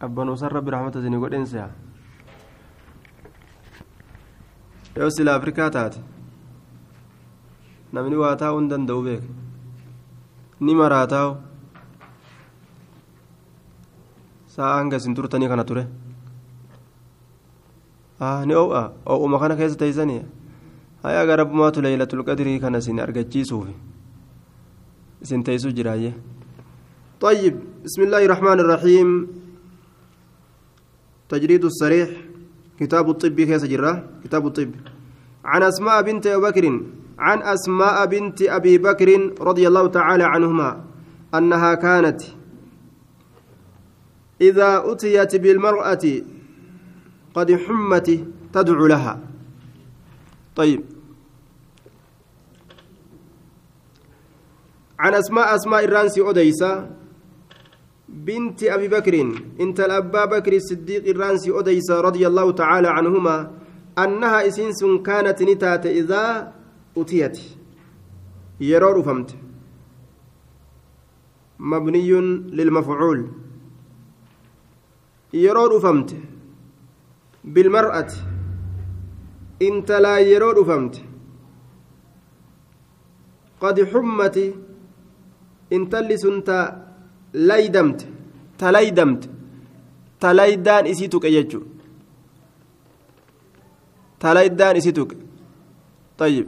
qabbanuusan rabbi rahmata isinii godhinsa yoo sila afrikaa taate namni waa taa'uu hin danda'u beeka ni maraa taa'u sa'a hanga isin turtanii kana ture ni oo'a oo'uma kana keessa teeysanii hayaa garabbumaatu leeylatul qadrii kana isin argachiisuuf isin teeysuu jiraayyee طيب بسم الله الرحمن الرحيم تجريد الصريح كتاب الطب كيس جرة كتاب الطب. عن أسماء بنت أبي بكر عن أسماء بنت أبي بكر رضي الله تعالى عنهما أنها كانت إذا أتيت بالمرأة قد حمت تدعو لها. طيب. عن أسماء أسماء الرانسي أديسة بنت أبي بكر إنت الأبا بكر الصديق الرانسي أديسة رضي الله تعالى عنهما أنها إسنس كانت نتات إذا أتيت. يرور فهمت مبني للمفعول. يرور فهمت بالمرأة. إنت لا يرور فهمت قد حمت. إنت اللي سنت laydamte talaydamte talaydaan isii tuqe jechuu talaydaan isii tuqe طيب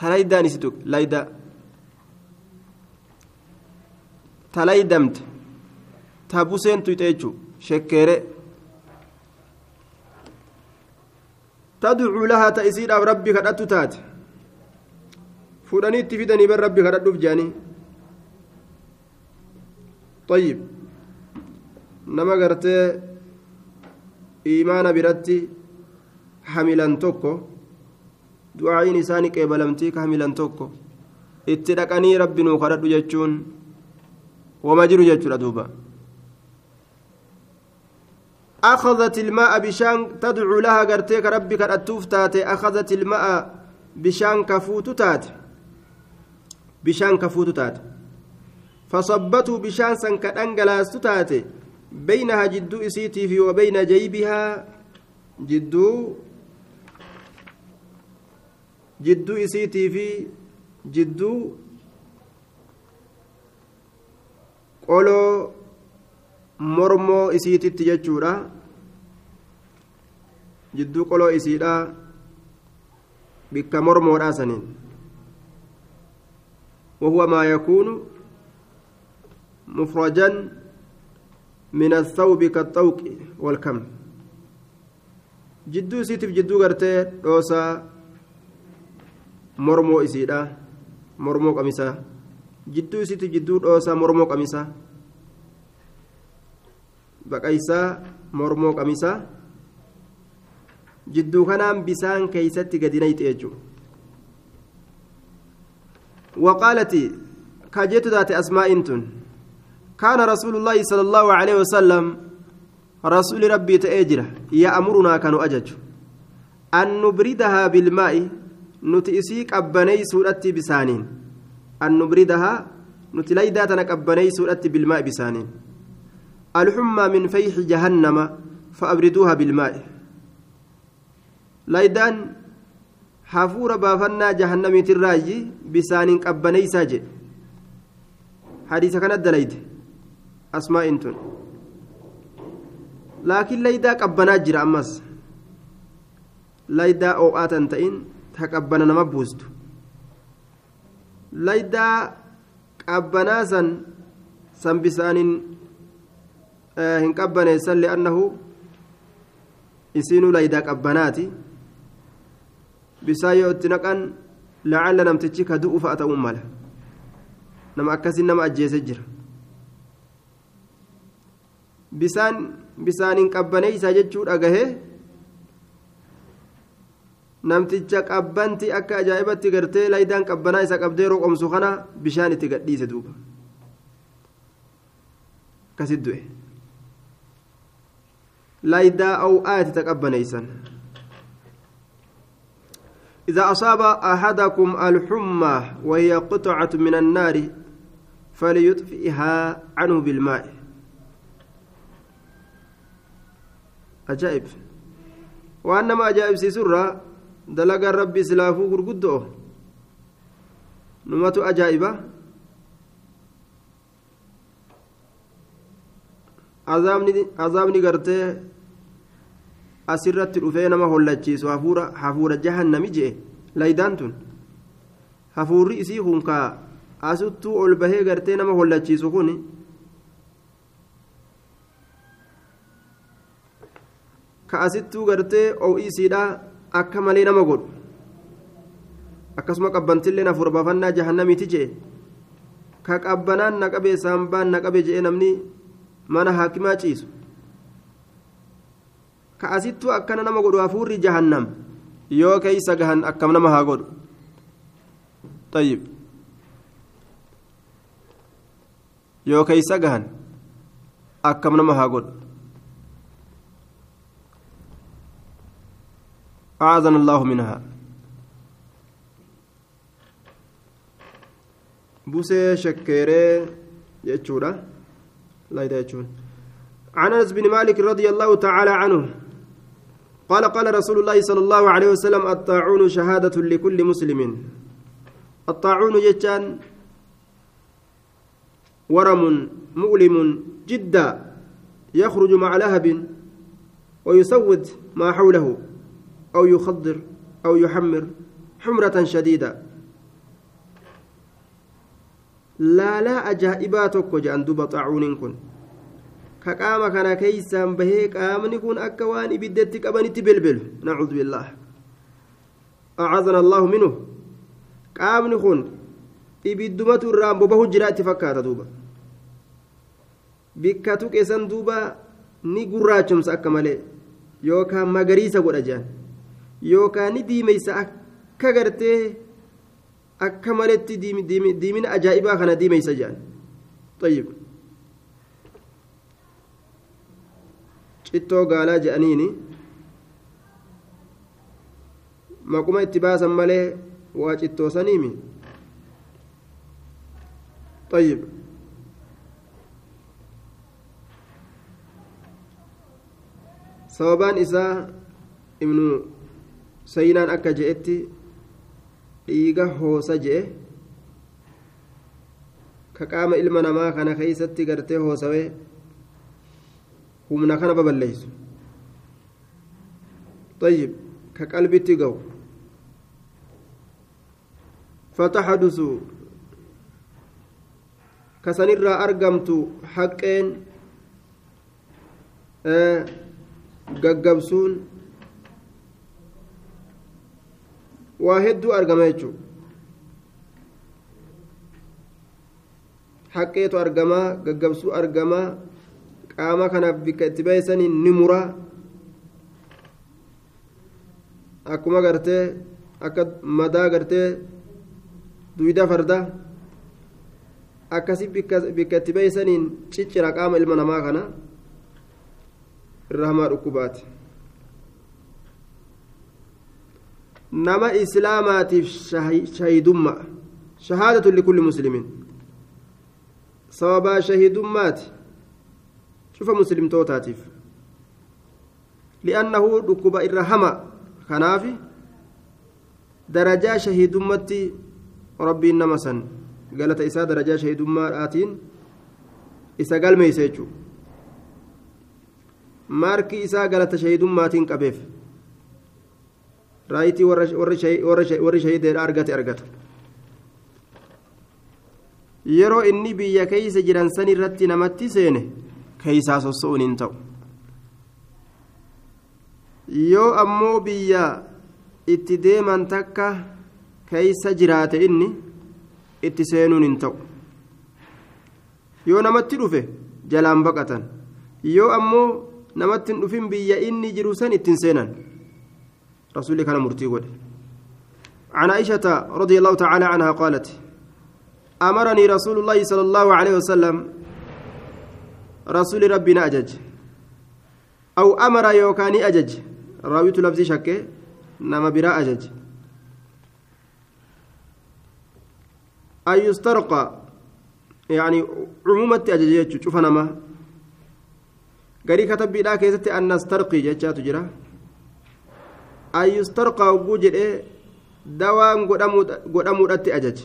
talaydaan isii tuqe layda talaydamte tabuseen tuyxe jechuu shekkeere tadcuu lahaa ta isiidhaaf rabbi kadhattu taate fudhanii itti fidanii bar rabbi kadhadhuuf jedhanii طيب. نما غرتي إيمان برتي حملا توكو. دعائين إساني قبلمتي كحملا توكو. اتدقني ربي نوخرد جتشون وما جرو جتشون دوبا أخذت الماء بشان تدعو لها غرتي كربي كرتوف تاتي. أخذت الماء بشان كفوت تاتي. بشان كفوت تاتي. فصبته بشانسا كأنجلاس تاتي بينها جدو إسيتي في وبين جيبها جدو جدو إسيتي في جدو قولو isiititti jechuudha jidduu qoloo isiidha bikka mormoodhaa saniin وهو ما يكون مفرجا من الثوب كالطوق والكم. جدو سيتف جدو غرتي دوسا مرمو إسيدا مرمو قميسا جدو سيتف جدو دوسا مرمو قميسا بقيسا مرمو قميسا جدو كنام بسان كيستي قدينيت ايجو وقالت كجت ذات أسماء انتن. كان رسول الله صلى الله عليه وسلم رسول ربي تأجره يأمرنا كانوا أجج. أن نبردها بالماء نتئسيك أبني سورة بسانين. أن نبردها نتليداتنا أبني سورة بالماء بسانين. الحمى من فيح جهنم فأبردوها بالماء. laydaan hafuura baafannaa jahannamiitirraayi bisaaniin qabbaneeysaa jedhe hadiisa kanat dalayde asmaa'in tun laakiin laydaa qabbanaa jira ammas laydaa oo'aa tan ta'in ta qabbana nama buustu laydaa qabbanaa san san bisaaniin hin qabbaneessan li'annahu isiinuu laydaa qabbanaati bisaan yoo itti naqan lacalla namtichi ka du'u fa'a ta'uun mala nama akkasin nama ajjeese jira bisaan bisaaniin qabbaneeysaa jechuu dhagahe namticha qabbanti akka ajaa'ibatti gartee laydaan qabbanaa isa qabdee roqomsu kana bishaan itti gadhiise duuba akkasit du'e laydaa aw'aati ta qabbaneeysan إذا أصاب أحدكم الحمى وهي قطعة من النار فليطفئها عنه بالماء ajaa'ib. Waan nama ajaa'ibsiisurraa dalagaan rabbi silaafuu gurguddoo? Numatu ajaa'iba. Azaabni gartee asirratti dhufee nama hollachiisu hafuura jahannami jee? Laydaan tun. Hafuurri isii kunkaa asuttuu ol bahee gartee nama hollachiisu kun malee nama godhu akkasuma qabbantillee hafuura baafannaa jahannamiiti jee ka qabbanaan naqabee saambaan naqabe jee namni mana haakimaa ciisu ka asittuu akkana nama godhu hafuurri jahannam yoo keeysa gahan akkam nama haa godhu طيب keeysa gahan akkam nama haa godhu أعاذنا الله منها. بوسي شكيري يجورا. لا يجون عن أنس بن مالك رضي الله تعالى عنه قال قال رسول الله صلى الله عليه وسلم الطاعون شهادة لكل مسلم. الطاعون جتان ورم مؤلم جدا يخرج مع لهب ويسود ما حوله. أو يخضر أو يحمر حمرة شديدة لا لا أجائباتك وجأن دوب طاعون كن كقام كان كيسان بهي قامني كن أكوان إبدتك أبنتي بلبل نعوذ بالله أعاذنا الله منه bobahu jira itti fakkaata duuba bikka tuqesan duuba ni gurraachumsa akka malee yookaan magariisa godha jedhan yookaan ni diimeysa akka gartee akka maletti diimina ajaa'ibaa kana diimeysa jedhan طيب cittoo gaalaa jedhaniini maquma itti baasan malee waa cittoosaniimi طيب sababaan isaa ibnu sayyinaan akka je'etti dhiiga hoosa je'e ka qaama ilma namaa kana keeysatti gartee hoosawee humna kana baballeeysu طيب كقلبتي قو فتحدث كسنرى أرقمت حقين gaggabsuun waa hedduu argama jechuudha haqqeetu argamaa gaggabsuu argamaa qaama kanaaf bikka itti baheessaniin ni muraa akkuma gartee akka madaa gartee duyda farda akkasi bikka itti baheessaniin ciccira qaama ilma namaa kana irra hamaa dhukkubaati nama islaamaatiif shahidummaa shahaadatu likulli muslimiin sababaa shahidummaati cufa muslimtootaatiif li'annahu dhukkuba irra hama kanaafi darajaa shahidummatti rabbiin nama san galata isaa darajaa shahidummaadhaatiin isa galmeeyse jechuudha maarkii isaa galata shahidummaatiin qabeef raayitii warri shahideedha argate argata yeroo inni biyya keeysa jiran san irratti namatti seene keeysaa sosso'uun hin ta'u. Yoo ammoo biyya itti deeman takka keeysa jiraate inni itti seenuun hin ta'u. Yoo namatti dhufe jalaan baqatan. Yoo ammoo namatti hin dhufin biyya inni jiru san ittiin seenan رسول كان مرتي ود عن عائشة رضي الله تعالى عنها قالت أمرني رسول الله صلى الله عليه وسلم رسول ربنا أجج أو أمر يوكاني أجج. راويت لفظي شكة نما براء أجج. أن يسترقى يعني عمومة أجج شوف نما. garii katabbiidhaa keessatti annastarqii jechaatu jira an yustarqaa hogguu jedhee dawaan godhamuudhatti ajaje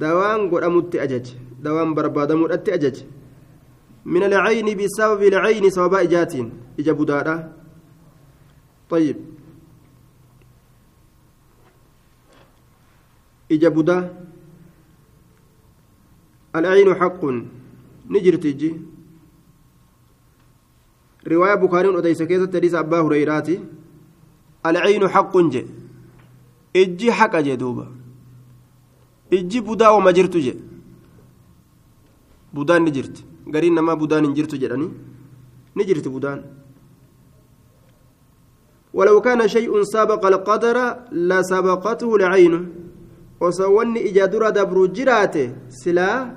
dawaan godhamutti ajaje dawaan barbaadamuudhatti ajaje من العين بسبب العين سبب إجات إجا بدارة طيب إجا بدا العين حق نجرت جي رواية بخاري وديس كيسة تديس أبا هريراتي العين حق جي. إجي حق جي دوبا. إجي بدا وما جرت جي. gariin namaa budaan hin jirtu jedhanii ni jirti budaan ولو كان شيء سابق القدر لسبقته العين. وسواني إجادرة دبر جراته سلا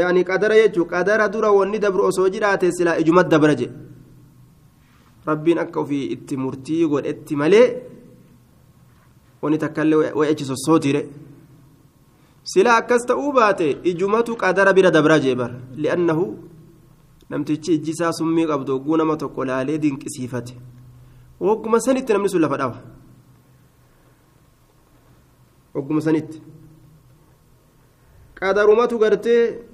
yaani qadara jechuun qadara dura wanni dabru osoo jiraate silaa ijumat dabra je rabbiin akka ofii itti murtii godhetti malee wani takkaallee wa'ichi sossootire silaa akkas ta'uu baate ijumatu qadara bira dabra je bara. Li'annahu namtichi ijjisaa summii qabdu oguu nama tokko laalee dinqisiifate. Hogguma sanitti namni sun lafa dhawa? Hogguma sanitti. Qadarumatu gartee.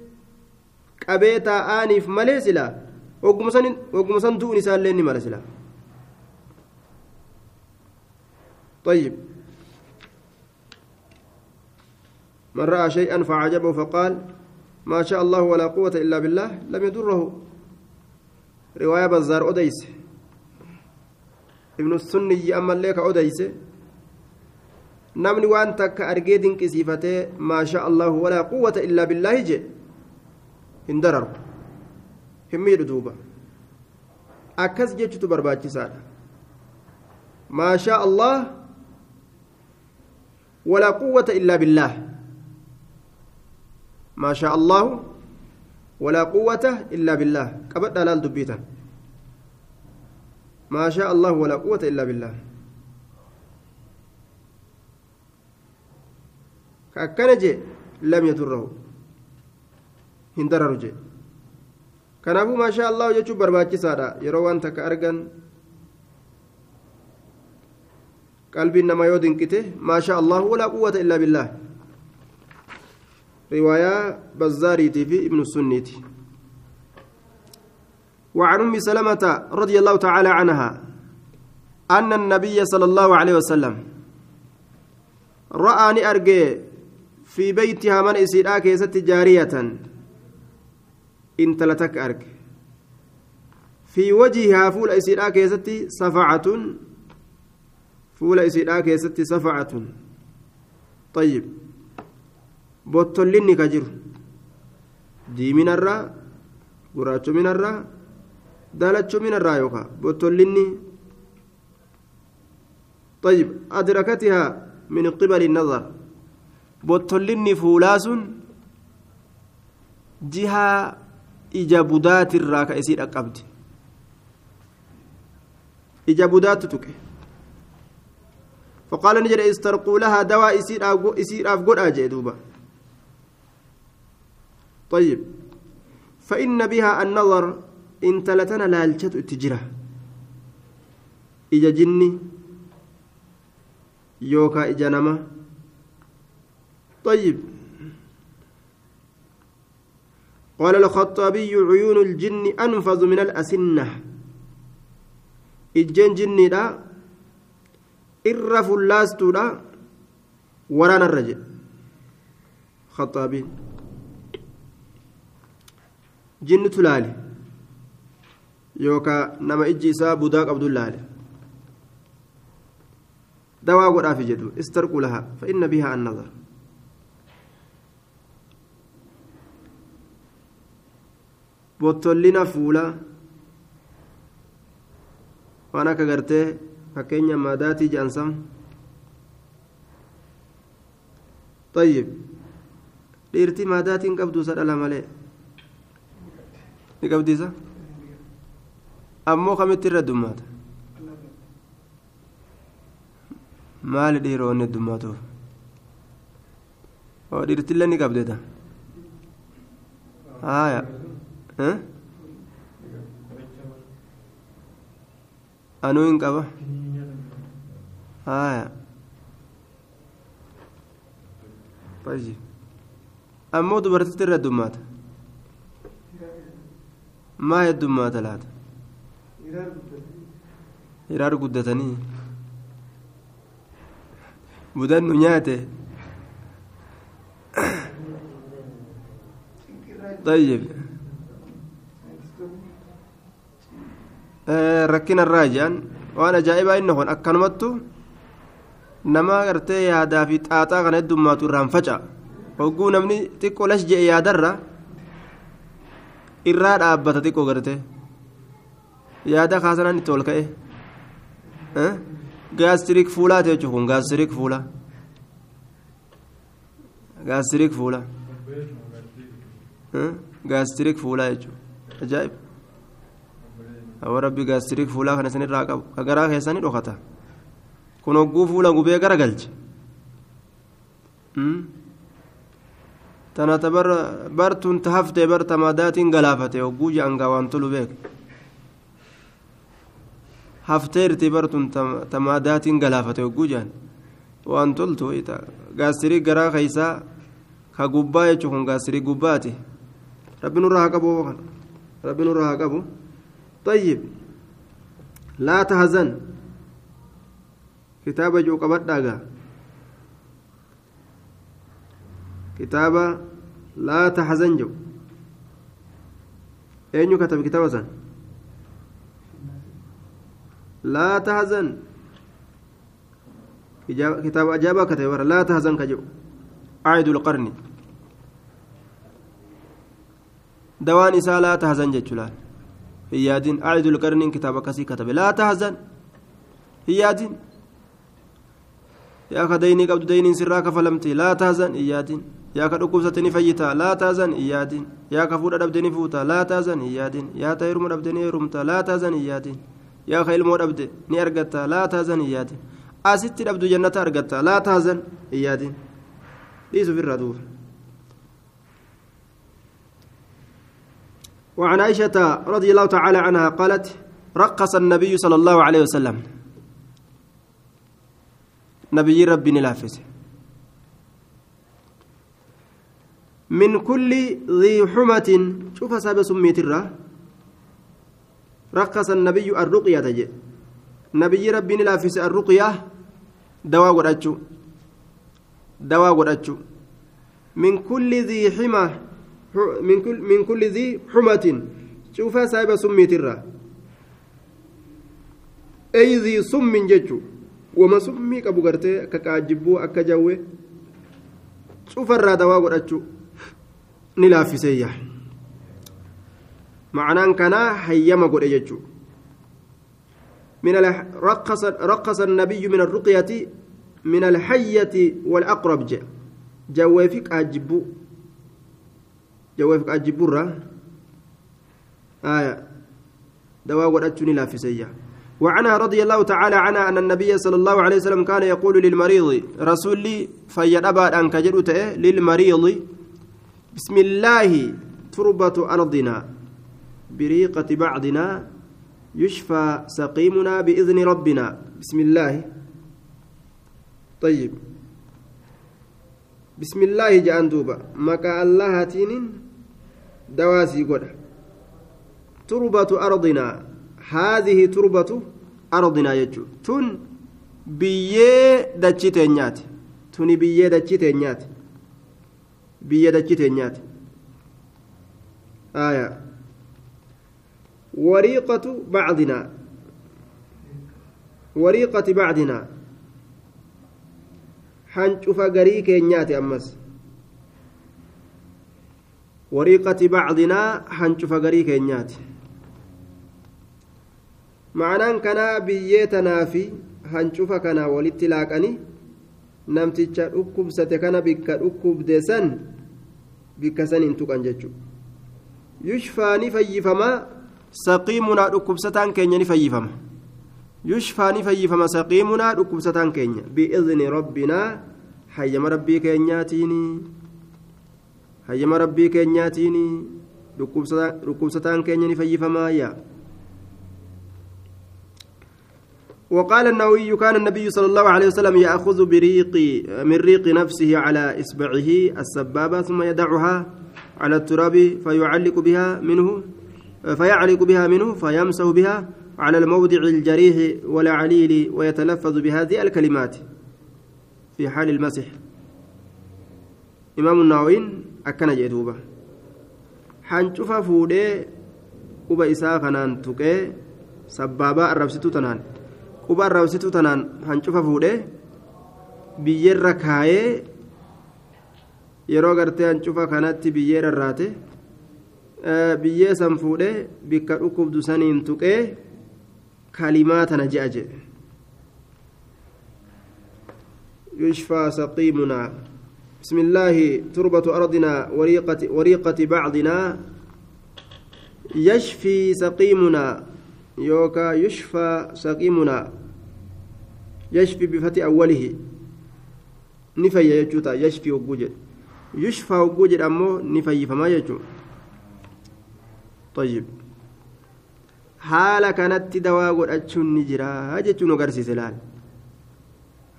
Qabee taa'aaniif malee sila hogguma san du'uun isaallee ni mala sila طيب من رأى شيئا فعجبه فقال ما شاء الله ولا قوة إلا بالله لم يضره رواية بزار أديس ابن السني أما لك أديس namni waan takka argee dinqisiifatee maasha allahu walaa quwwata illaa billaahi je hin dararu hin miidhu duuba akkas jechutu barbaachisaadha maasha allah walaa quwwata illaa billaah ما شاء الله ولا قوة إلا بالله قبل دلال دبيتا ما شاء الله ولا قوة إلا بالله كأكن جي يضره هندرر جي kanaafuu maashaa allah jechuun barbaachisaadha yeroo waan takka argan qalbiin namaa yoo dinqite maashaa allah walaa quwwata illaa billaah رواية بزاريتي في ابن السنيتي وعن أم سلمة رضي الله تعالى عنها أن النبي صلى الله عليه وسلم رآني أرجي في بيتها من إسيراك جارية إن تلتك أرك في وجهها فول إسيراك يست صفعة فول إسيراك يست صفعة طيب bottollinni ka jiru diiminarraa gurraachominarraa daalachominarraa yookaan bottollinni طيب أدركتها من قبل النظر fuulaa sun jihaa ija budaatirraa ka isii dhaqqabdi. Ija budaattu tuqe. فقال نجد استرقوا لها دواء إسير أفقد أجدوبا طيب فإن بها النظر إن تلتنا لالشت التجرة إجا جني يوكا إجا نما طيب قال الخطابي عيون الجن أنفذ من الأسنة إجن جني لا إرف اللاستو لا ورانا الرجل خطابين jinnitu laale yookaan nama ijji isaa budaa qabdu laale dawaa godhaafi jedhu istarquu laha fa'inna bihaa annadar bottollina fuula waan akka gartee fakkeenya maadaatii jedhansam طيب dhiirtii maadaatiin qabdu isa dhala malee ni qabdiisa ammoo kamitti irra dummaata maali dhiiroo inni dummaatuuf oo dhiirtillee ni qabdeeta haya anuu hin qaba haya ammoo dubartitti irra heddummaata maa heddummaata laata hiraar guddatanii budannu nyaate طيب rakkina irraa jedhan waan ajaa'ibaa inni kun akkanumattu nama gartee yaadaa fi xaaxaa kana heddummaatu irraan faca'a hogguu namni xiqqoo las je'e yaadarra irraa dhaabbata xiqqoo gartee yaada kaasanaan itti ol ka'e gaastirik fuulaa ta'e jechuun kun gaastirik fuula gaastirik fuula gaastirik fuulaa jechuun ajaa'ib awwa rabbi gaastirik fuulaa kana isinirraa qabu ka garaa keessanii dhokata kun hogguu fuula gubee gara galche tana ta bartuun ta haftee bar tamaadaatiin galaafate hogguu je'angaa waan tolu beek hafteerti bartuun tamaadaatiin galaafate hogguu je'an waan toltu gaastirik garaa keessaa ka gubbaa jechuun kun gaastirik gubbaati rabbi nurraa haa qabu rabbi nurraa haa qabu طيب. لا تهزن. كتاب جو قبضاغا كتاب لا تحزن جو. أين كتب كتاب سن؟ لا تحزن كتاب أجابة كتب لا تحزن كجو. عيد القرن. دوان إساء لا تحزن هيادين أعد القرن كتاب كسي كتب لا تحزن هيادين يا كديني قبض دينين سراك فلمتي لا تحزن هيادين يا كدكوبستني فيتا لا تحزن هيادين يا كفود دبدني فوتا لا تحزن هيادين يا تيرم دبدني رمتا لا تحزن هيادين يا خيل مو دبد ني ارغتا لا تحزن هيادين أستي دبدو جنة ارغتا لا تحزن هيادين ليسو في الردوف وعن عائشة رضي الله تعالى عنها قالت رقص النبي صلى الله عليه وسلم. نبي ربي نلافس من كل ذي حمة شوف ساب سميت الرا. رقص النبي الرقية تجي. نبي ربي نلافس الرقية. دواء ودأتشو دواء ودأتشو من كل ذي حمة من كل من كل ذي حمة شوفها سايبة سميت الرا أي ذي سم ججو وما سمي كابو غرتي كاكاجبو أكاجاوي شوف الرا دواء ودأتشو نلافسية معناه كان حيما قد ججو من رقص رقص النبي من الرقية من الحية والأقرب جاء جوافك أجبو أجبو الرا آية. دواء ودأتشو نلافسية وعنها رضي الله تعالى عنها أن النبي صلى الله عليه وسلم كان يقول للمريض رسولي فيد أبا أن كجرت للمريض بسم الله تربة أرضنا بريقة بعضنا يشفى سقيمنا بإذن ربنا. بسم الله. طيب. بسم الله جان دوبا مكا الله تين دواسي قد تربة أرضنا هذه تربة أرضنا يجو تن بيه دجي تنيات تني بيه دجي تنيات biyya dachii teenyaati aya wariiqatu bacdinaa wariiqati bacdinaa hancufa garii keenyaati ammas hancufa garii keenyaati ma'anaan kanaa biyyee tanaa fi hancufa kanaa walitti laaqanii namticha dhukkubsate kana bikka dhukkubde san bikka san hin tuqan jechuudha yushfaa ni fayyifama saqiimunaa dhukkubsataan keenya ni fayyifama yushfaa ni fayyifama saqiimunaa dhukkubsataan keenya bi'izni rabbinaa hayyama rabbii keenyaatiin hayyama rabbii keenyaatiin dhukkubsataan keenya ni fayyifamaayya وقال النووي كان النبي صلى الله عليه وسلم يأخذ بريق من ريق نفسه على إصبعه السبابة ثم يدعها على التراب فيعلق بها منه فيعلق بها منه فيمسح بها على الموضع الجريح والعليل ويتلفظ بهذه الكلمات في حال المسح إمام النووي أكن جدوبة حنشوف فودي quba isaa kanaan tuqee sabbaabaa arrabsituu tanaan quba arrabsituu tanaan hancufa fuudhee biyyerra kaayee yeroo gartee hancufa kanatti biyyee rarraate biyyee san fuudhee bikka dhukkubdu saniin tuqee kalimaa tana je'a jedhe يشفى سقيمنا بسم الله تربة أرضنا وريقة, وريقة بعضنا. يشفي سقيمنا يوكا يشفى سقيمنا. يشفي بفتح أوله. نفي يجوتا يشفي وجوجد يشفى وجوجد أمو نفي فما يجو. طيب. حال كانت دواء أتشن نجرا هجتشن قرسي سلال.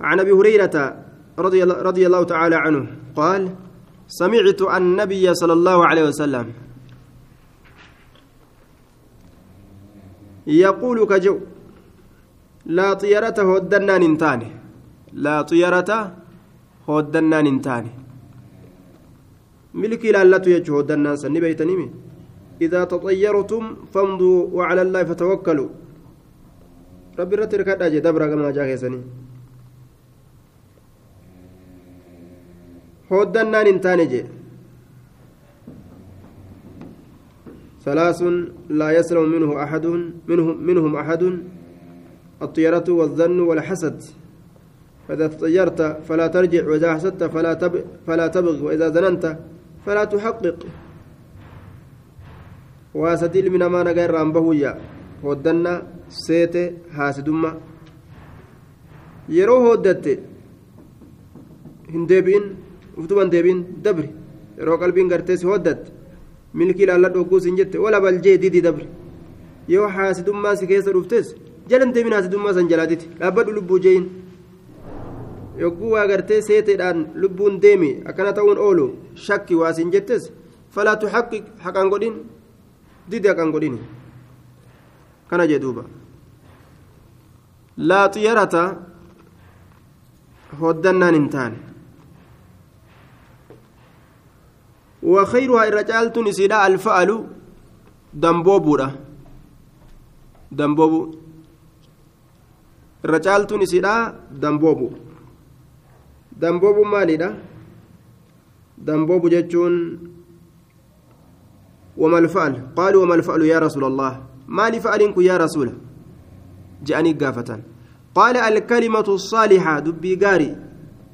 عن أبي هريرة رضي الله, رضي الله تعالى عنه. قال سمعت النبي صلى الله عليه وسلم يقول كجو لا طيرة هودنا ننتاني لا طيرة هودنا ننتاني ملكي لالتو يجو هودنا سني بيتنيمي إذا تطيرتم فامضوا وعلى الله فتوكلوا. ربي رتر كدا جي دبر كما جاء سني. هودنا ننتاني جي ثلاث لا يسلم منه أحد منهم منهم أحد الطيرة والظن والحسد فإذا تطيرت فلا ترجع وإذا حسدت فلا تب فلا تبغ وإذا ظننت فلا تحقق واسديل من أمان غير رامبهويا ودنا سيت حاسدما يرو هودت هندبين uftuman deebiin dabri. Yeroo qalbiin gartee si hoddatte milkii ilaalladhu oguu siin jette. Wala baljee didii dabri. Yoo haasidummaa si keessa dhuftes jalan deebiin haasidummaa san jalaatiti dhaabbadhu lubbuu jeeyin yogguu waa gartee seeteedhaan lubbuun deemi akkana ta'uun oolu shakki waa siin jettes. Falaa tuxaqqiq haqan godhin didi haqan godhin. Kana jee duuba. Laa xiyarata hoddannaan hin taane. وخيرها الرجال تنسيدا الفعل دمبوبودا دمبوبو الرجال تنسيدا دمبوبو دمبوبو ماليدا دمبوبو جتون وما الفعل؟ قالوا وما الفعل يا رسول الله. ما لفعلك يا رسول. جاءني قافة قال الكلمة الصالحة دبي غاري.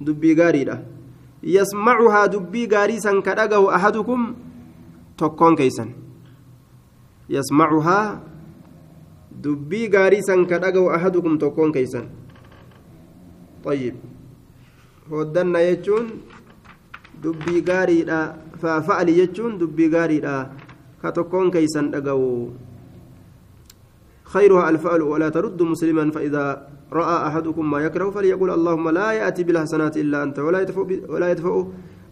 دبي غاري ده يسمعها دبي غاريسا كدغه احدكم تكون كيسن يسمعها دبي غاريسا كدغه احدكم تكون كيسن طيب ودنا يجون دبي غاريدا ففعل يجون دبي غاريدا كتكون كيسن دغو خيرها الفعل ولا ترد مسلما فإذا رأى أحدكم ما يكره فليقول اللهم لا يأتي بالحسنات إلا أنت ولا يدفع ولا يدفع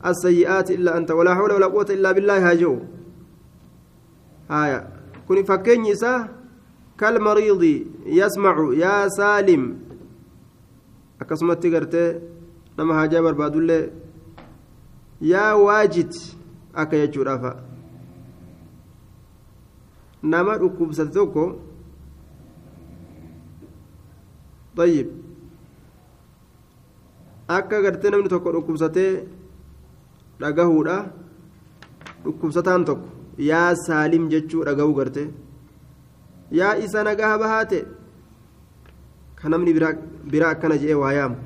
السيئات إلا أنت ولا حول ولا قوة إلا بالله هاجو. آية. كن فكين يسا كالمريض يسمع يا سالم. أكسمت تقرتي نما هاجا بربادولي يا واجد. أكا يجور أفا نما ركوبستوكو طيب akka gartee namni tokko dhukkubsatee dhagahuudha dhukkubsataan tokko yaa saalim jechuu dhagahuu garte yaa isa nagaha bahaate ka namni biraa akkana jedhee waa yaamu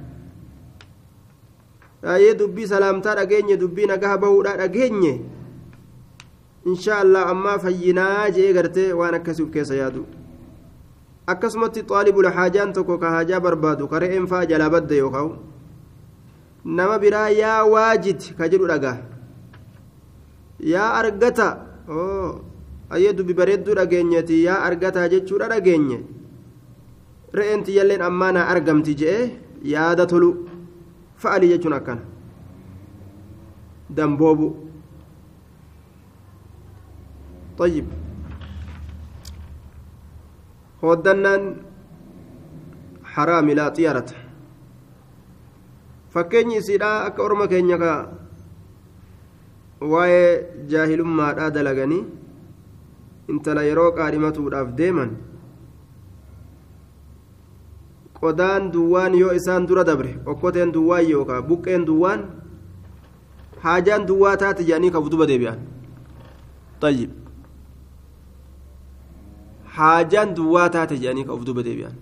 dhaayee dubbii salaamtaa dhageenye dubbii nagaha bahuudha dhageenye insha allah ammaa fayyinaa jedhee gartee waan akkasii uf keessa yaadu akkasumatti xaalibul haajaan tokko ka haajaa barbaadu ka re'een faa jalaa badda yookaan nama biraa yaa waajid ka jedhu dhagaa yaa argata ayyee dubbi bareedduu dhageenyeeti yaa argataa jechuudha dhageenye re'een tiyyalleen ammaa naa argamti je'ee yaada tolu fa'alii jechuun akkana damboobu طيب hooddannaan haraami laa xiyyaarata fakkeenyi isiidhaa akka orma keenya kaa waa'ee jaahilummaadhaa dalaganii intala yeroo qaadhimatuudhaaf deeman qodaan duwwaan yoo isaan dura dabre okkoteen duwwaan yookaan buqqeen duwwaan haajaan duwwaa taate jedhanii kafutuba deebi'an. Xayyib haajaan duwwaa taate jedhanii ka duba deebi'an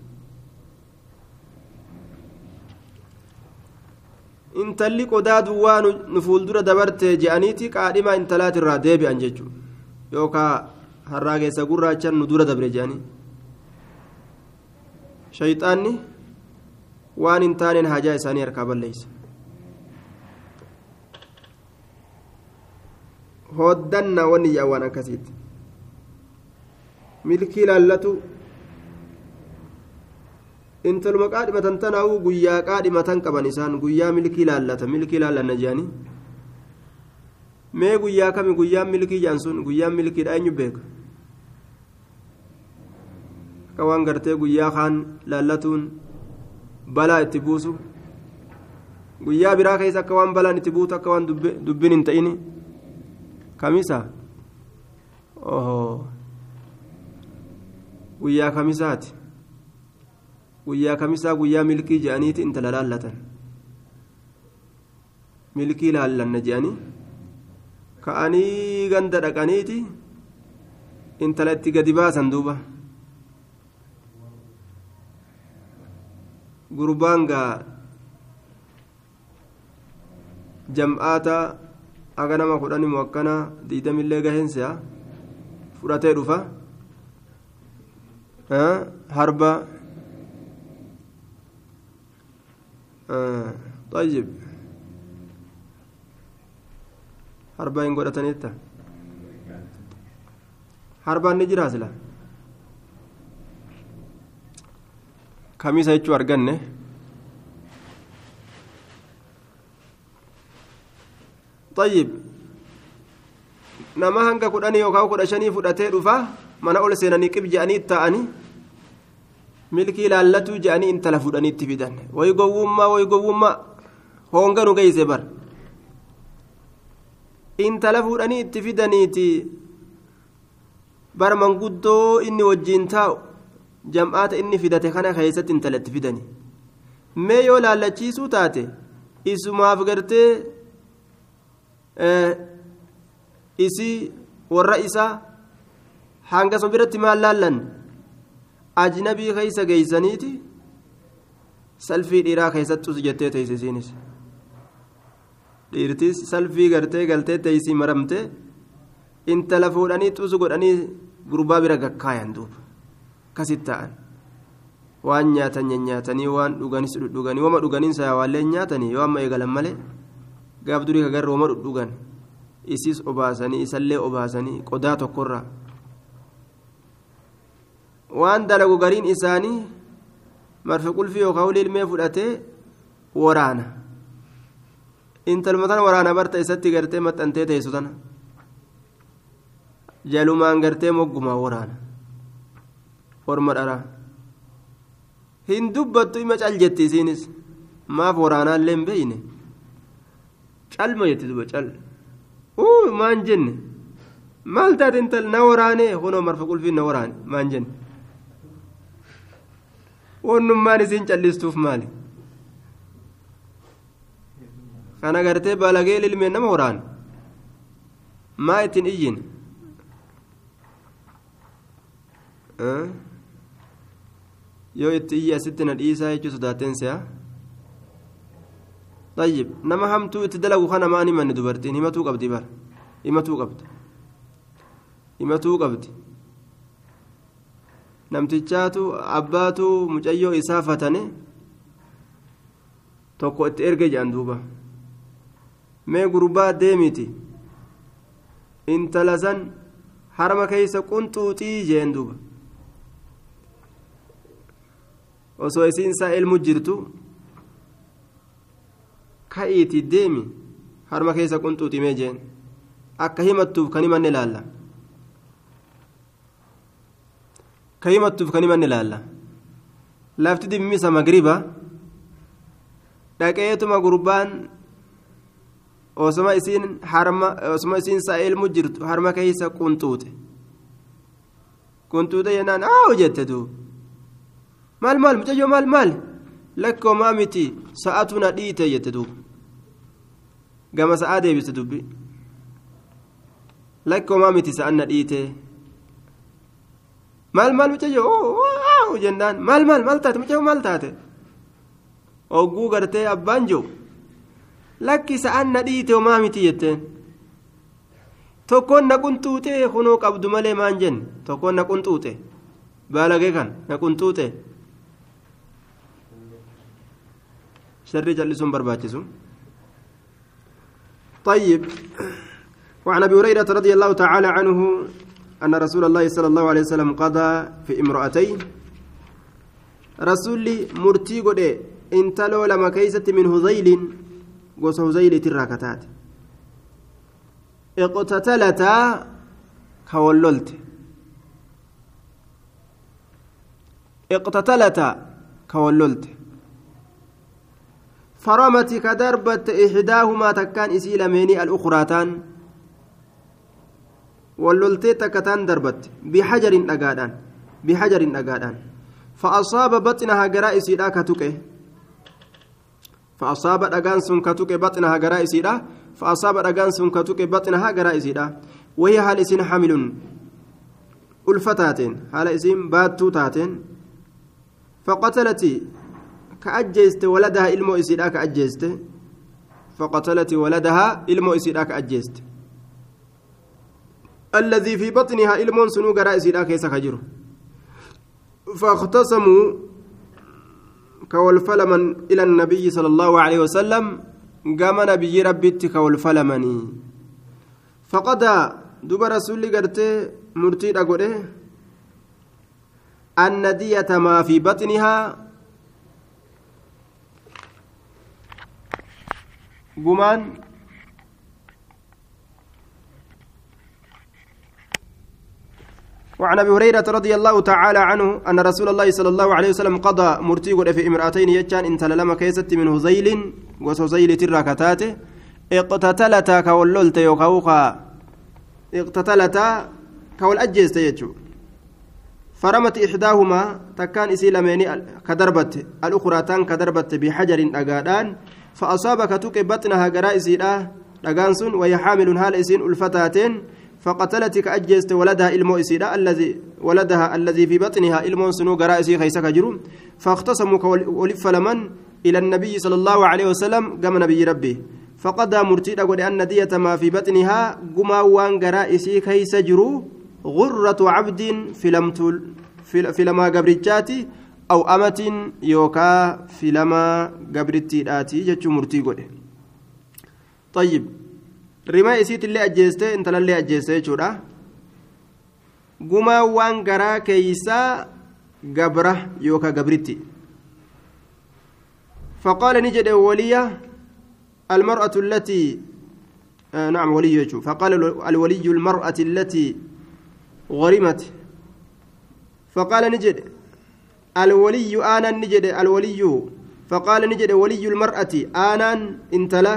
intalli qodaa duwwaa nu fuuldura dabarte je'aniiti qaadhima intalaatirraa deebi'an jechuudha yookaan harraa keessa gurraachan nu dura dabre je'anii shayxaanni waan hin taaneen hajaa isaanii harkaa balleeysa hoddanna wanni jedhan waan akkasiiti milkii laallatu intaluma qaadhimatan tanaa'uu guyyaa qaadhimatan qaban isaan guyyaa milkii laallata milkii laallanna jedhanii mee guyyaa kami guyyaan milkii jedhan sun guyyaan milkiidha eenyu beeka akka waan gartee guyyaa kaan laallatuun balaa itti buusu guyyaa biraa keessa akka waan balaan itti buutu akka waan dubbiin hin ta'ini kamisa guyyaa kamisaati? Guyyaa kamisaa guyyaa milkii je'aniiti intala laallatan milkii laallanna je'anii? Ka'anii ganda dhaqaniiti? Intala itti gadi baasan duuba. Gurbaan gaa jam'aata aga nama kudhani moo akkana diidamillee gaheensa fudhatee dhufa harba طيب harba hin godhatanitta harbaan ni jiraa sila kamisa jechuu arganne طيب hanga kudhanii yookaan kudha shanii fudhatee dhufa mana ol seenanii qib je'anii ta'anii milkii laallatu je'anii intala fudhanii itti fidan wayi gowwummaa wayi gowwummaa hoonganu geeyse bar intala fuudhanii itti fidaniiti bar manguddoo inni wajjiin taa'u jam'aata inni fidate kana keessatti intala itti fidanii. Mee yoo laallachiisuu taate isumaaf gartee isii warra isaa hanga sun biratti maal laallan ajnabii keeysa geeysaniiti? Salfii dhiiraa keessattus jettee teeysisiinis dhiirtis salfii gartee galtee teeysii maramte intala fuudhanii xusu godhanii gurbaa bira gakkaayan duuba kasit ta'an. Waan nyaatan nyaatanii waan dhuganis dhudhuganii wama dhuganiinsa yawaallee nyaatanii yoo amma eegalan malee gaaf durii kagarra wama dhudhugan. Isiis obaasanii isallee obaasanii qodaa tokkorraa waan dalagu gariin isaanii marfi qulfii yookaan ulii ilmee fudhatee waraana intaluma tana waraana barta isatti gartee maxxantee teessu tana jalumaan gartee moggumaa waraana orma dharaa hin dubbattu ima cal jetti isiinis maaf waraanaallee hin beeyne calma jetti duba cal uu maan jenne maal taate intal na waraanee kunoo marfa qulfiin na waraane maan jenne wannummaan isiin callistuuf maali kana gartee balagee ilmeen nama waraana maa ittiin iyyin yoo itti iyyi asitti na dhiisaa jechuu sodaateen si'a طيب نما همتو اتدلقوا خنا ماني من دبرتين همتو قبدي بر همتو قبد همتو قبد namtichaatu abbaatu mucayyoo isaa fatane tokko itti erge jedhan duuba. Mee gurbaa deemiti intala san harma keeysa qunxuuxii jeen duuba. Osoo isiinsaa ilmu jirtu ka'iiti deemi? Harma keessa qunxuuximee jeen. Akka himattuuf kan himanne laalla ka himattuuf kan himanne laalla lafti dimmisa magriba dhaqeetuma gurbaan osoma isiin harma osoma isiin saa ilmu jirtu harma keessa qunxuute qunxuute jennaan aawu jette duuba maal maal mucayyoo maal maal lakkoomaa miti sa'atu na dhiite jette duuba gama sa'aa deebiste dubbi lakkoomaa miti sa'an na dhiite maal maal mucayyoo jennaan maal maal maal taate mucayyoo maal taate ogguu gartee abbaan jiru lakki sa'an na dhiite homaa miti jetteen tokkoon na qunxuute kunoo qabdu malee maan jenne tokkoon na qunxuute baalagee kan na qunxuute sharri jallisuun barbaachisu طيب وعن ابي هريره رضي الله تعالى عنه أن رسول الله صلى الله عليه وسلم قضى في امرأتين. رسول مرتي قد انتلو لما كيست من هذيل قوس هذيل تراكتات. اقتتلتا كوللت. اقتتلتا كوللت. فرمت كدربت إحداهما تكان واللولتي تكتان دربت بحجر أقادان بحجر أقادان فأصاب بطنها قراء إسيدا كتوكي فأصاب أقان سن كتوكي بطنها قراء إسيدا فأصاب أقان سن كتوكي بطنها قراء إسيدا وهي حال إسين حمل ألفتاتين حال إسين باتو تاتين فقتلت كأجيست ولدها إلمو إسيدا كأجيست فقتلت ولدها إلمو إسيدا كأجيست الذي في بطنها إلمون سنو قراء إسيدا كيس خجر فاختصموا كولفلمن إلى النبي صلى الله عليه وسلم قام نبي ربي كولفلمني فقد دوب رسول قرتي مرتي أقوله أن دية ما في بطنها. gumaan وعن أبي هريرة رضي الله تعالى عنه أن رسول الله صلى الله عليه وسلم قضى مرتي في امرأتين يجان إن تللم كيست من هزيل وسهزيل تراكتات اقتتلتا كوللت يوكاوكا. اقتتلتا كول اجيست فرمت إحداهما تكان اسي لميني كدربت. الأخرى تان كدربت بحجر اغادان فأصاب كتوك بطنها قرائسيدا دغانسون وهي حامل حال إسين ألفتاتين. فقتلت كأجست ولدها إلمو إسيدا الذي ولدها الذي في بطنها إلمو سنو قرائسي خيسك جرو فاختصموا ولف لمن إلى النبي صلى الله عليه وسلم قام نبي ربي فقضى مرتيدا قد أن دية ما في بطنها قما وان قرائسي خيس غرة عبد فلمتل فلما قبرجاتي aw amatin yookaa filama gabrittiidhaati jechuu murtii godhe طيب. Rimaa isiitillee ajjeeste intalallee ajjeeste jechuudha. Gumaa waan garaa keeysaa gabra yookaa gabritti. فقال نجد ولية المرأة التي آه نعم ولي يجو فقال الولي المرأة التي غرمت فقال نجد الولي آنا نجد الولي فقال نجد ولي المرأة آنا انتلا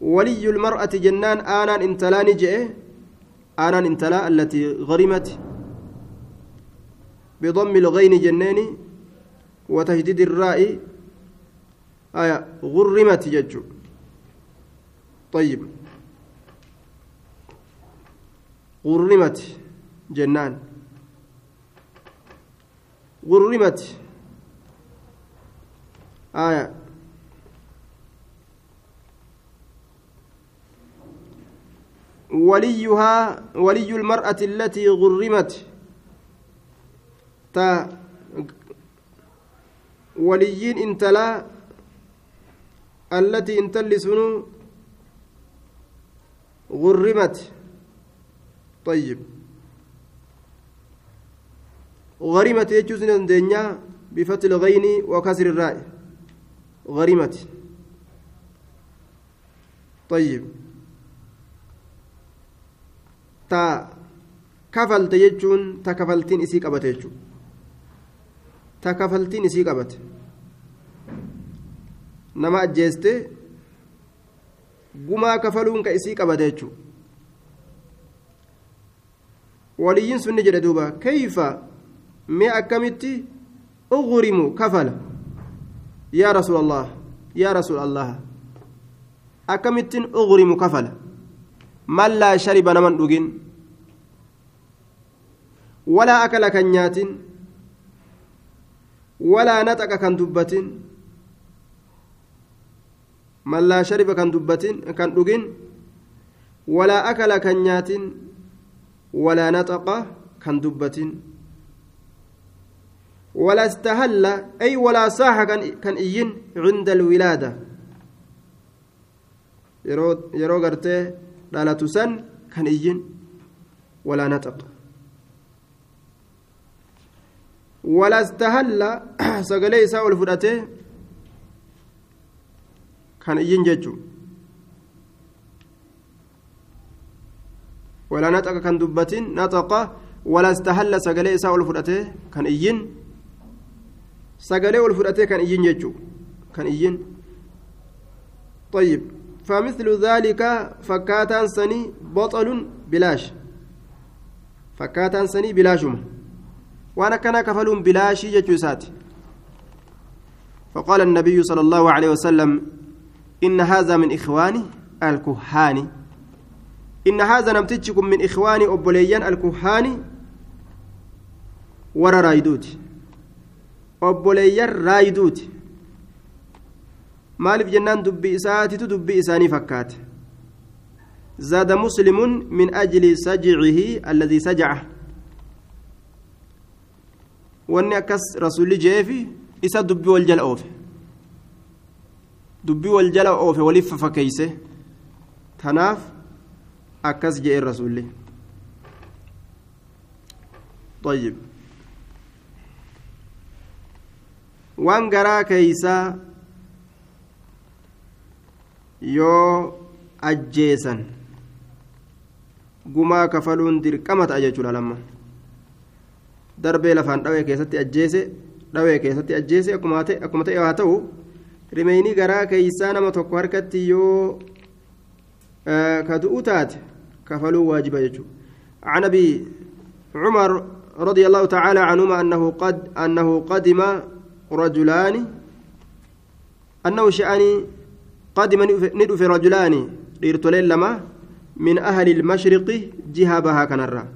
ولي المرأة جنان آنا انتلا نجئ آنا انتلا التي غرمت بضم الغين جنان وتهديد الراء آية غرمت ججو طيب. غرمت جنان. غرمت. آية وليها ولي المرأة التي غرمت. تا وليين انتلا التي انتل غرمت. طيب. غريمة يجوز الدنيا بفتح الغين وكسر الراء. غريمة طيب. ta kafalte jechuun ta kafaltiin isii qabate jechuudha. Ta kafaltiin isii qabate. Nama ajjeeste gumaa kafaluun ka isii qabate jechuudha. Waliyyiin sunni jedhe duuba keeyfa mee akkamitti ugurimu kafala? Yaa rasuula allah yaa rasuula allah akkamittiin ugurimu kafala? Shariba naman dhugin walaa akala kan nyaatin walaa naxaqa kan dubbatin man laa shariba kan dubbatin kan dhugin walaa akala kan nyaatin walaa naxaqa kan dubbatin ولا استهل أي ولا صاح كان إيين عند الولادة yeroo gartee dhalatu san kan iyyin walaa naxaq walaa istahalla sagalee isaa ol fudhatee kan iyyin jechu walaa naxaqa kan dubbatin naxaqa walaa istahalla sagalee isaa ol fudhatee kan iyyin sagalee ol fudhatee kan iyyin jechu kan iyyin طيب فمثل ذلك فكاتان سني بطل بلاش. فكاتان سني بلاشما وأنا كان كفلون بلاشي جتوسات فقال النبي صلى الله عليه وسلم إن هذا من إخواني الكهان إن هذا نمتجكم من إخواني أبوليان الكهان ورا رايدوت أبوليان رايدوت maaliif jennaan dubbii isaatitu dubbii isaanii fakkaate زاد مسلم من أجل سجعه الذي سجعه rasulli jeefi isa dubbii wal jala oofe dubbii wal jala oofe waliif fakkeeyse tanaaf akkas je'een rasulli طيب waan garaa keeysaa yoo ajjeesan gumaa kafaluun dirqama ta'a jechuudha lamma darbee lafaan dhawee keessatti ajjeese dhawee keessatti ajjeese akkuma ta'e haa ta'u rimeeyni garaa keeysaa nama tokko harkatti yoo ka du'u taate kafaluu waajiba jechuudha عن ابي عمر رضي الله تعالى عنهما انه قد انه قدم رجلان انه شأني قدم ندف رجلان ديرتولين لما من أهل المشرق جهة بها كنرا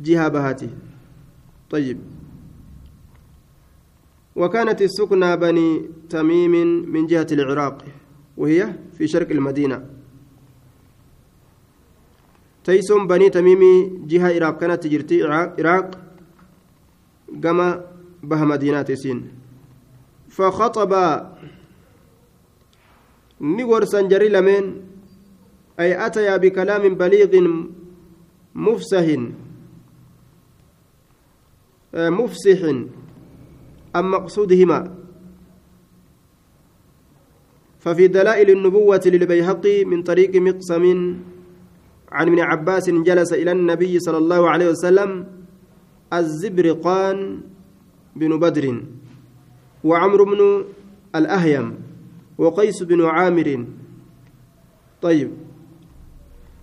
جهة بهاتي طيب. وكانت السكنى بني تميم من جهة العراق وهي في شرق المدينة. تيسم بني تميم جهة عراق كانت تجرتي عراق كما بها مدينة سين. فخطب نغرسا جري لمن؟ أي أتيا بكلام بليغ مفسح. مفسح. أم مقصودهما؟ ففي دلائل النبوة للبيهقي من طريق مقسم عن ابن عباس جلس إلى النبي صلى الله عليه وسلم الزبرقان بن بدر وعمرو بن الأهيم. وقيس بن عامر. طيب.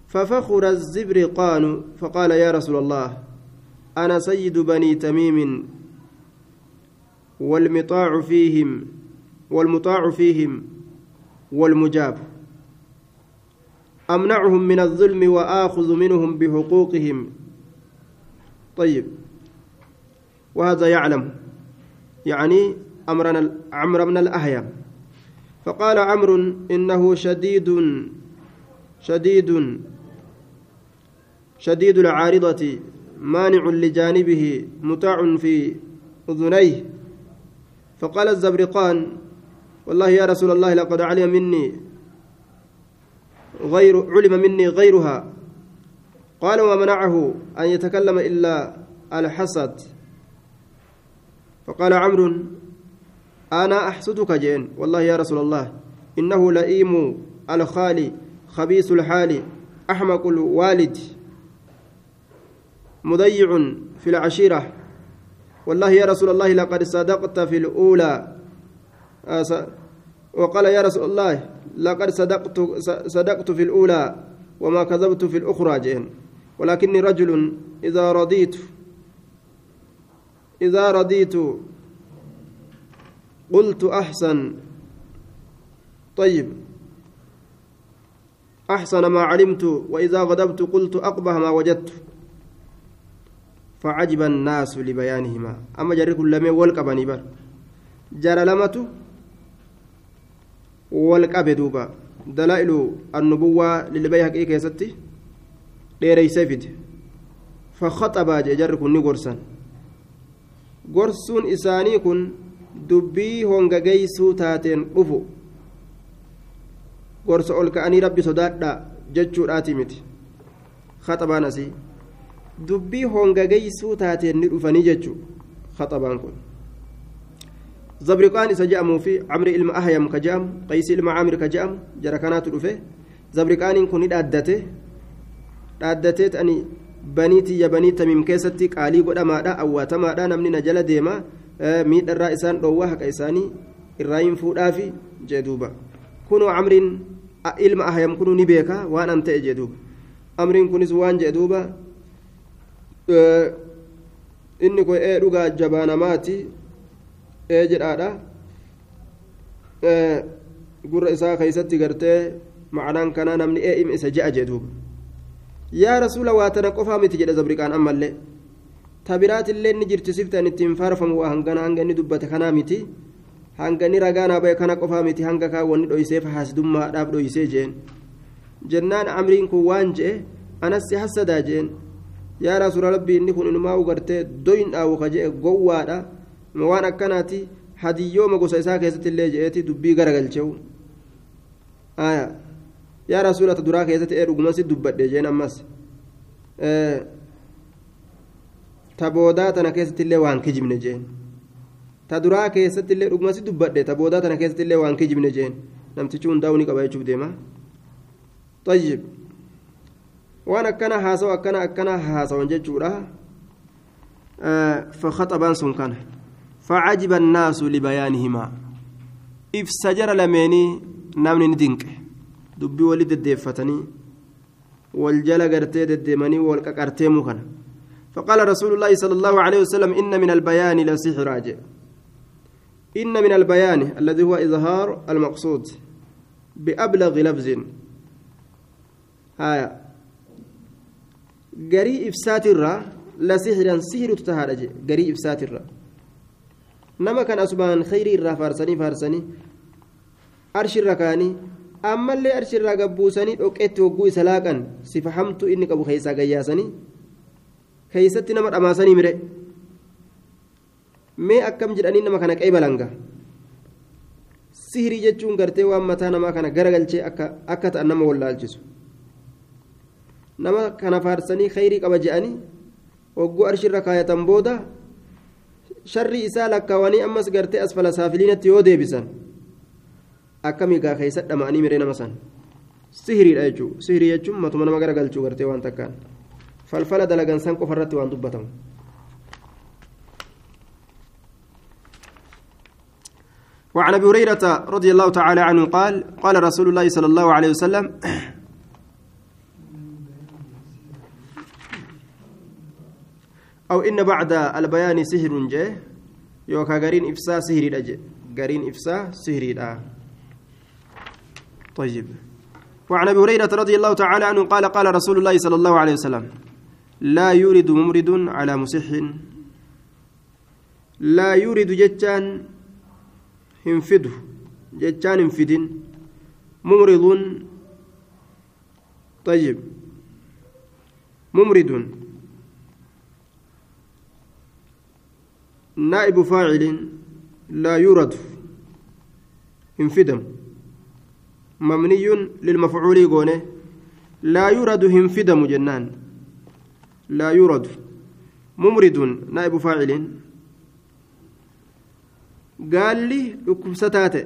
ففخر الزبرقان فقال يا رسول الله أنا سيد بني تميم والمطاع فيهم والمطاع فيهم والمجاب. أمنعهم من الظلم وآخذ منهم بحقوقهم. طيب. وهذا يعلم يعني أمرنا عمرو بن الأهيم فقال عمرو إنه شديد شديد شديد العارضة مانع لجانبه مطاع في أذنيه. فقال الزبرقان والله يا رسول الله لقد علم مني غير علم مني غيرها. قال وما منعه أن يتكلم إلا الحسد. فقال عمرو أنا أحسدك جين. والله يا رسول الله إنه لئيم الخالي خبيث الحال أحمق الوالد مضيع في العشيرة. والله يا رسول الله لقد صدقت في الأولى. وقال يا رسول الله لقد صدقت صدقت في الأولى وما كذبت في الأخرى جين. ولكني رجل إذا رضيت إذا رضيت قلت أحسن. طيب. أحسن ما علمت وإذا غضبت قلت أقبح ما وجدت. فعجب الناس لبيانهما. أما جري كل ما والقبني بر. جرى لمته والقب دوبا. دلائل النبوة للبيهقي كيستي. jee jarri kun ni gorsan gorsuun isaanii kun dubbii hongageeysuu taateen dhufu gorsa ol ka'anii rabbi sodaadha jechuudhaati miti khaxabaan asii dubbii hongageeysuu taateen ni dhufanii jechuu khaxabaan kun zabriqaan isa je'amuu fi camri ilma ahyam ka je'amu qaysi ilma caamir ka je'amu jara kanaatu dhufe zabriqaaniin kun ni dhaaddate dhaaddateet ani banii tiyya banii tamiim keessatti qaalii godhamaadha awwaatamaadha namni na jala deema miidharraa isaan dhoowwa haqa isaanii irraa hin fuudhaafi jee duuba kunoo camriin ilma ahyam kunuu ni beeka waan an ta'e jee duuba amriin kunis waan jee duuba inni kun ee dhugaa jabaanamaati ee jedhaadha gurra isaa keeysatti gartee macnaan kanaa namni ee ima isa je'a jee duuba yaa rasuula waa tana qofaa miti jedhe zabriqaan ammallee tabiraatillee ni jirti siftaan ittiin faarfamu waa hangana hanga inni dubbate kanaa miti. Hanga inni ragaan haa kana qofaa miti hanga kaawwanni dhoyseef haasidummaadhaaf dhoysee jeen. Jennaan amriin kun waan je'e anas si hassadaa jeen. Yaa rasuula rabbii inni kun inumaa ugartee doyin dhaawu ka je'e gowwaadha. Waan akkanaati hadiyyooma gosa isaa keessatti illee je'eeti dubbii garagalcheewu yaa rasuulata duraa keessatti ee dhuguma si dubbadhe jeen ammas ta boodaa tana keessatti illee waan kijibne jeen ta duraa keessatti illee dhuguma si dubbadhe ta boodaa tana keessatti illee waan kijibne jeen namtichi hundaa'u ni qaba jechuuf deema طيب waan akkana haasawa akkana akkana haasawan jechuudha فخطبان سن كان فعجب الناس لبيانهما إفسجر لميني نمني ندنك dubbii walii deddeeffatanii wal jala gartee deddeemanii wal qaqarteemu kana فقال رسول الله صلى الله عليه وسلم إن من البيان لسحر راجع. إن من البيان الذي هو إظهار المقصود بأبلغ لفظ. هايا قري إفسات الرا لسحرا سحر تتهارج قري إفسات الرا. نما كان أسبان خيري الرا فارسني فارسني أرش الركاني ammallee arshirraa gabbuusanii dhoqqeetti hogguu isa laaqan sifa hamtu inni qabu keessaa gayyaasanii keeysatti nama dhamaasanii mire mee akkam jedhanii nama kana qeebalanga sihirii jechuun gartee waan mataa namaa kana garagalchee akka ta'an nama wallaalchisu nama kana faarsanii khayrii qaba je'anii hogguu arshirra kaayatan booda sharri isaa lakkaawanii ammas gartee asfala saafiliinatti yoo deebisan akkamii gaa keessa dhama'anii miree nama san sihiriidha jechuudha sihirii jechuun matuma nama garagalchuu gartee waan takkaan falfala dalagan san qofarratti waan dubbatamu. وعن أبي هريرة رضي الله تعالى عنه قال قال رسول الله صلى الله عليه وسلم أو إن بعد البيان سحر جه يوكا غارين إفسا سحري دجه غارين إفسا سحري طيب وعن أبي هريرة رضي الله تعالى عنه قال قال رسول الله صلى الله عليه وسلم لا يورد ممرد على مسح لا يورد جتان jechaan hin fidin mumridun طيب. ممرد نائب فاعل لا يورد. انفدم مبني للمفعول قونه لا يورد انفدم جنان لا يورد ممرد نائب فاعل gaalli dhukkubsataa ta'e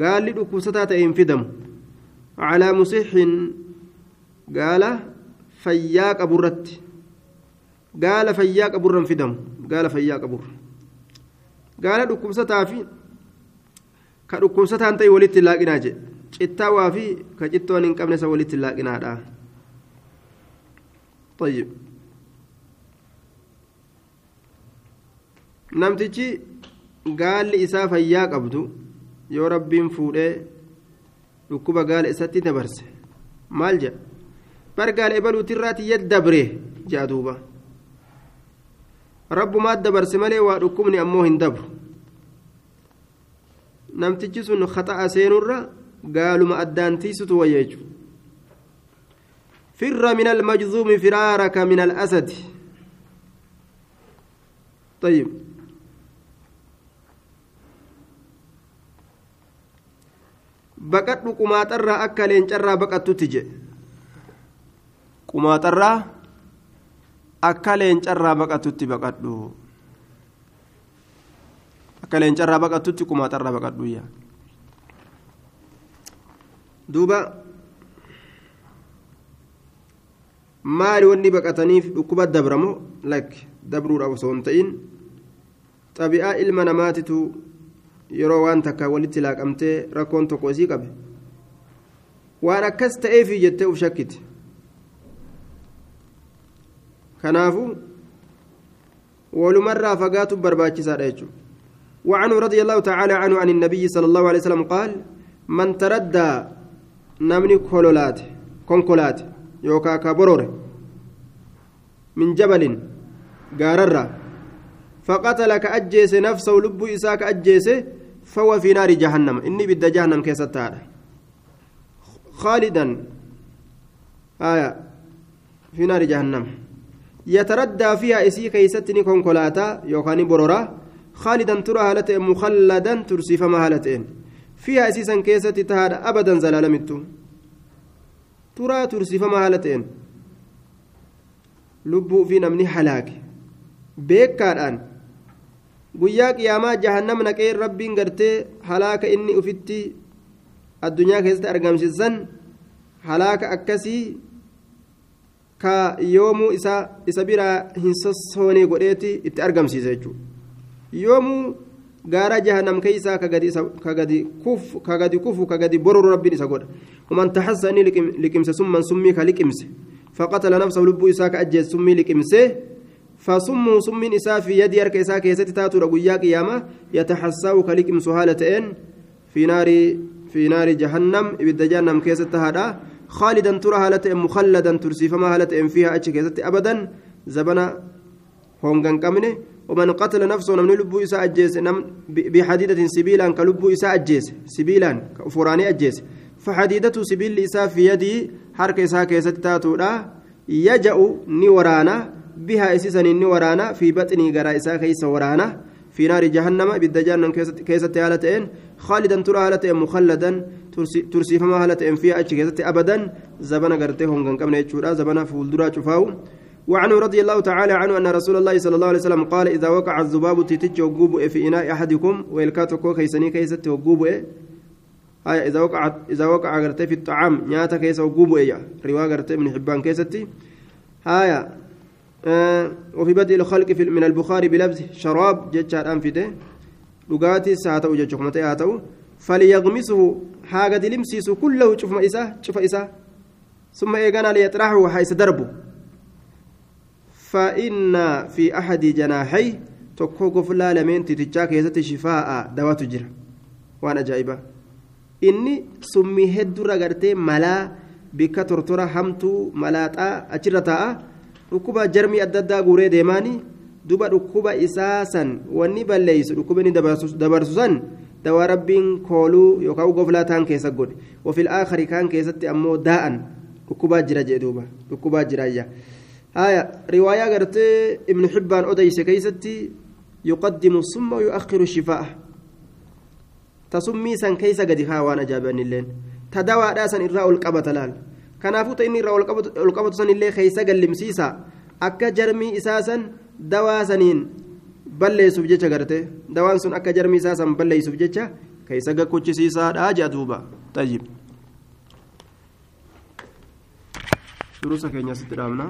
gaalli dhukkubsataa ta'e hin fidamu calaa musixin gaala fayyaa qaburratti gaala fayyaa qaburra hin fidamu gaala fayyaa qaburra gaala dhukkubsataa fi ka dhukkubsataan ta'e walitti laaqinaa jedhe cittaawaa fi ka cittoon hin qabne isa walitti laaqinaadha طيب namtichi gaalli isaa fayyaa qabdu yoo rabbiin fuudhee dhukkuba gaala isatti dabarse maal jedha bar gaala ebaluutirraati yaddabre jedha duuba rabbumaat dabarse malee waa dhukkubni ammoo hin dabru namtichi sun khaxa'a seenurra gaaluma addaantiisutu wayya jechuudha فر من المجذوم فرارك من الأسد طيب baqadhu qumaaxarraa akka leencarraa baqattutti jedhe qumaaxarraa akka leencarraa baqattutti baqadhu akka leencarraa baqattutti qumaaxarraa baqadhu duuba maali wanni baqataniif dhukkuba dabramoo lakk dabruudhaaf osoo hin ta'in xabi'aa ilma namaatitu yeroo waan takka walitti laaqamtee rakkoon tokko isii qabe waan akkas ta'eefi jettee uf shakkite kanaafu walumarraa fagaatu barbaachisaadha jechuudha وعنه رضي الله تعالى عنه عن النبي صلى الله عليه وسلم قال من تردى نمني كولولات كونكولات يوكا كبرور من جبل قارر فقتل كأجيس نفسه لب إساك أجيس فهو في نار جهنم إني بد جهنم كيستار خالدا آية في نار جهنم يتردى فيها إسي كيستني كونكولاتا يوكاني برورا خالدا ترى هالتين مخلدا ترسي فما هالتين فيها أسيسا كيستي تهاد أبدا زلالمتو turaa tursifama haala ta'een. Lubbuu fi namni halaake. Beekaadhaan guyyaa qiyaamaa jahannam naqee rabbiin gartee halaaka inni ufitti addunyaa keessatti argamsiisan halaaka akkasii ka yoomuu isaa isa biraa hin sossoonee godheeti itti argamsiisa jechuudha. Yoomuu gaara jahannam keessaa ka gadi kufu ka gadi bororo rabbiin isa godha. ومن تحسى أني لكمس ثم سمي كلكمس فقتل نفسه لبو إساك أجل سمي لكمسه. فصموا سمين إساء في يد يرك إساء كيست تاتو رقويا قيامة. يتحساو كلكم سهالتين في نار في نار جهنم إبدا جهنم كيست هذا خالدا ترى هالتين مخلدا ترسي فما هالتين فيها أتش كيست أبدا. زبنا هونغان كامنة. ومن قتل نفسه من لبو إساء أجيس بحديدة سبيلا كلبو إساء أجيس سبيلا كفراني أجيس فحديدة سبيل إساء في يدي حرك إساء كيست تاتو يجأ نورانا بها إسيسا إني ورانا في بطني قرا إسا كيس ورانا في نار جهنم جهنم كيسة هالتين خالدا ترى هالتين مخلدا ترسي فما هالتين فيها أتش كيسة أبدا زبنا قرتهم كان كمنا يتشورا زبنا فولدرا شفاو. وعنه رضي الله تعالى عنه أن رسول الله صلى الله عليه وسلم قال إذا وقع الذباب تتج وقوب في إناء أحدكم ويلكاتكو كيسني كيسة وقوب هاي إذا وقع إذا وقع قرتي في الطعام نياتا كيسة وقوب إيجا. رواية قرتي من حبان كيستي. هاي آه وفي بدء الخلق في من البخاري بلفظ شراب جتشار أنفته لغاتي ساتو جتشوك متى هاتو فليغمسه حاجة لمسيس كله شوف ما إساه شوف إساه ثم إيقانا ليطرحه حيث دربه. فإن في أحد جناحي تكو قفلا لمن تتجاك يزت شفاء دواء تجرى وأنا جايبة إني سمي هدو رغرتي ملا بك ترترى همتو ملاتا أجرتا dhukkuba jarmii adda addaa guuree deemaanii duba dhukkuba isaa san wanni balleeysu dhukkuba inni dabarsu san dawaa rabbiin kooluu yookaan goflaa ta'an keessa godhe wafil aakari kaan keessatti ammoo daa'an dhukkubaa jira jee duuba dhukkubaa jiraayya haya riwaayaa gartee ibnu xibbaan odeyse keeysatti yuqaddimu summa yu'akhiru shifaa'a keeysa gadi haa waan ajaa'ibanilleen ta dawaadhaa san irraa ol qabata laal kanaafuu ta'inni irraa ol qabatu sanillee keeysa gallimsiisa akka jarmii isaa san dawaa saniin balleessuuf jecha garte dawaan sun akka jarmi isaa san balleessuuf jecha ka isa gakkuchisiisaadha jea duuba tayyib durusa keenya sitti dhaabna